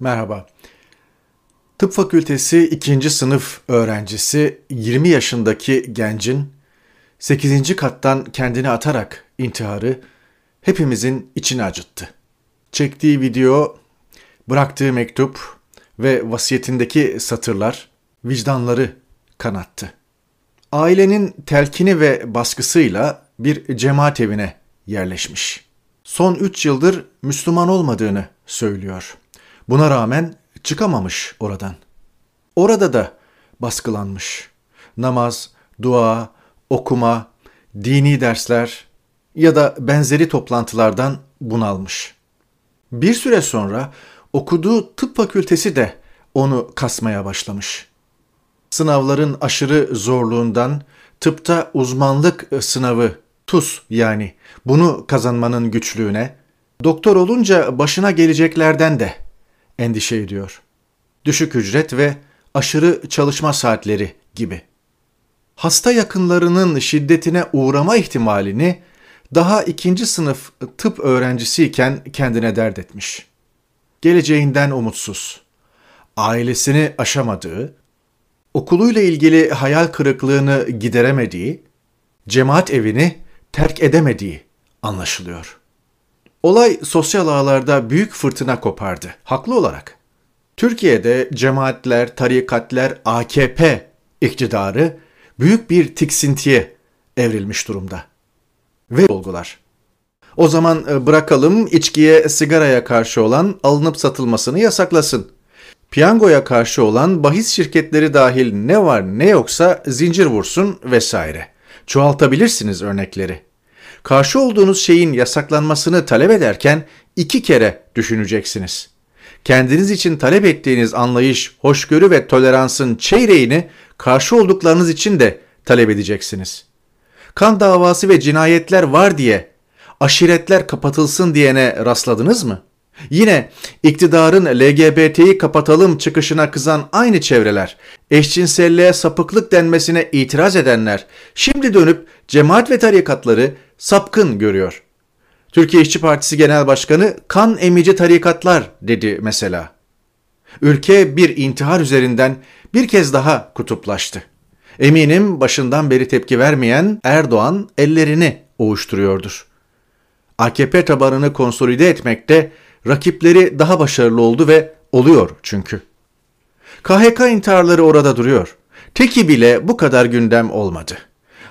Merhaba. Tıp Fakültesi 2. sınıf öğrencisi 20 yaşındaki gencin 8. kattan kendini atarak intiharı hepimizin içini acıttı. Çektiği video, bıraktığı mektup ve vasiyetindeki satırlar vicdanları kanattı. Ailenin telkini ve baskısıyla bir cemaat evine yerleşmiş. Son 3 yıldır Müslüman olmadığını söylüyor. Buna rağmen çıkamamış oradan. Orada da baskılanmış. Namaz, dua, okuma, dini dersler ya da benzeri toplantılardan bunalmış. Bir süre sonra okuduğu tıp fakültesi de onu kasmaya başlamış. Sınavların aşırı zorluğundan tıpta uzmanlık sınavı TUS yani bunu kazanmanın güçlüğüne, doktor olunca başına geleceklerden de endişe ediyor. Düşük ücret ve aşırı çalışma saatleri gibi. Hasta yakınlarının şiddetine uğrama ihtimalini daha ikinci sınıf tıp öğrencisiyken kendine dert etmiş. Geleceğinden umutsuz, ailesini aşamadığı, okuluyla ilgili hayal kırıklığını gideremediği, cemaat evini terk edemediği anlaşılıyor. Olay sosyal ağlarda büyük fırtına kopardı, haklı olarak. Türkiye'de cemaatler, tarikatler, AKP iktidarı büyük bir tiksintiye evrilmiş durumda. Ve olgular. O zaman e, bırakalım içkiye, sigaraya karşı olan alınıp satılmasını yasaklasın. Piyangoya karşı olan bahis şirketleri dahil ne var ne yoksa zincir vursun vesaire. Çoğaltabilirsiniz örnekleri karşı olduğunuz şeyin yasaklanmasını talep ederken iki kere düşüneceksiniz. Kendiniz için talep ettiğiniz anlayış, hoşgörü ve toleransın çeyreğini karşı olduklarınız için de talep edeceksiniz. Kan davası ve cinayetler var diye aşiretler kapatılsın diyene rastladınız mı? Yine iktidarın LGBT'yi kapatalım çıkışına kızan aynı çevreler, eşcinselliğe sapıklık denmesine itiraz edenler, şimdi dönüp cemaat ve tarikatları sapkın görüyor. Türkiye İşçi Partisi Genel Başkanı kan emici tarikatlar dedi mesela. Ülke bir intihar üzerinden bir kez daha kutuplaştı. Eminim başından beri tepki vermeyen Erdoğan ellerini ovuşturuyordur. AKP tabanını konsolide etmekte rakipleri daha başarılı oldu ve oluyor çünkü. KHK intiharları orada duruyor. Teki bile bu kadar gündem olmadı.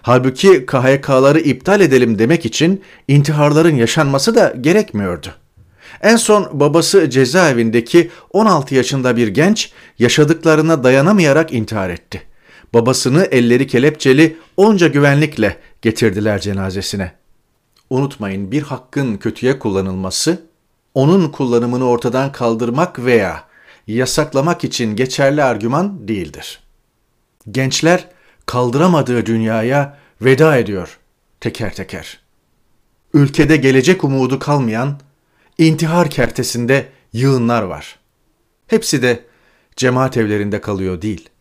Halbuki KHK'ları iptal edelim demek için intiharların yaşanması da gerekmiyordu. En son babası cezaevindeki 16 yaşında bir genç yaşadıklarına dayanamayarak intihar etti. Babasını elleri kelepçeli onca güvenlikle getirdiler cenazesine. Unutmayın bir hakkın kötüye kullanılması onun kullanımını ortadan kaldırmak veya yasaklamak için geçerli argüman değildir. Gençler kaldıramadığı dünyaya veda ediyor teker teker. Ülkede gelecek umudu kalmayan intihar kertesinde yığınlar var. Hepsi de cemaat evlerinde kalıyor değil.''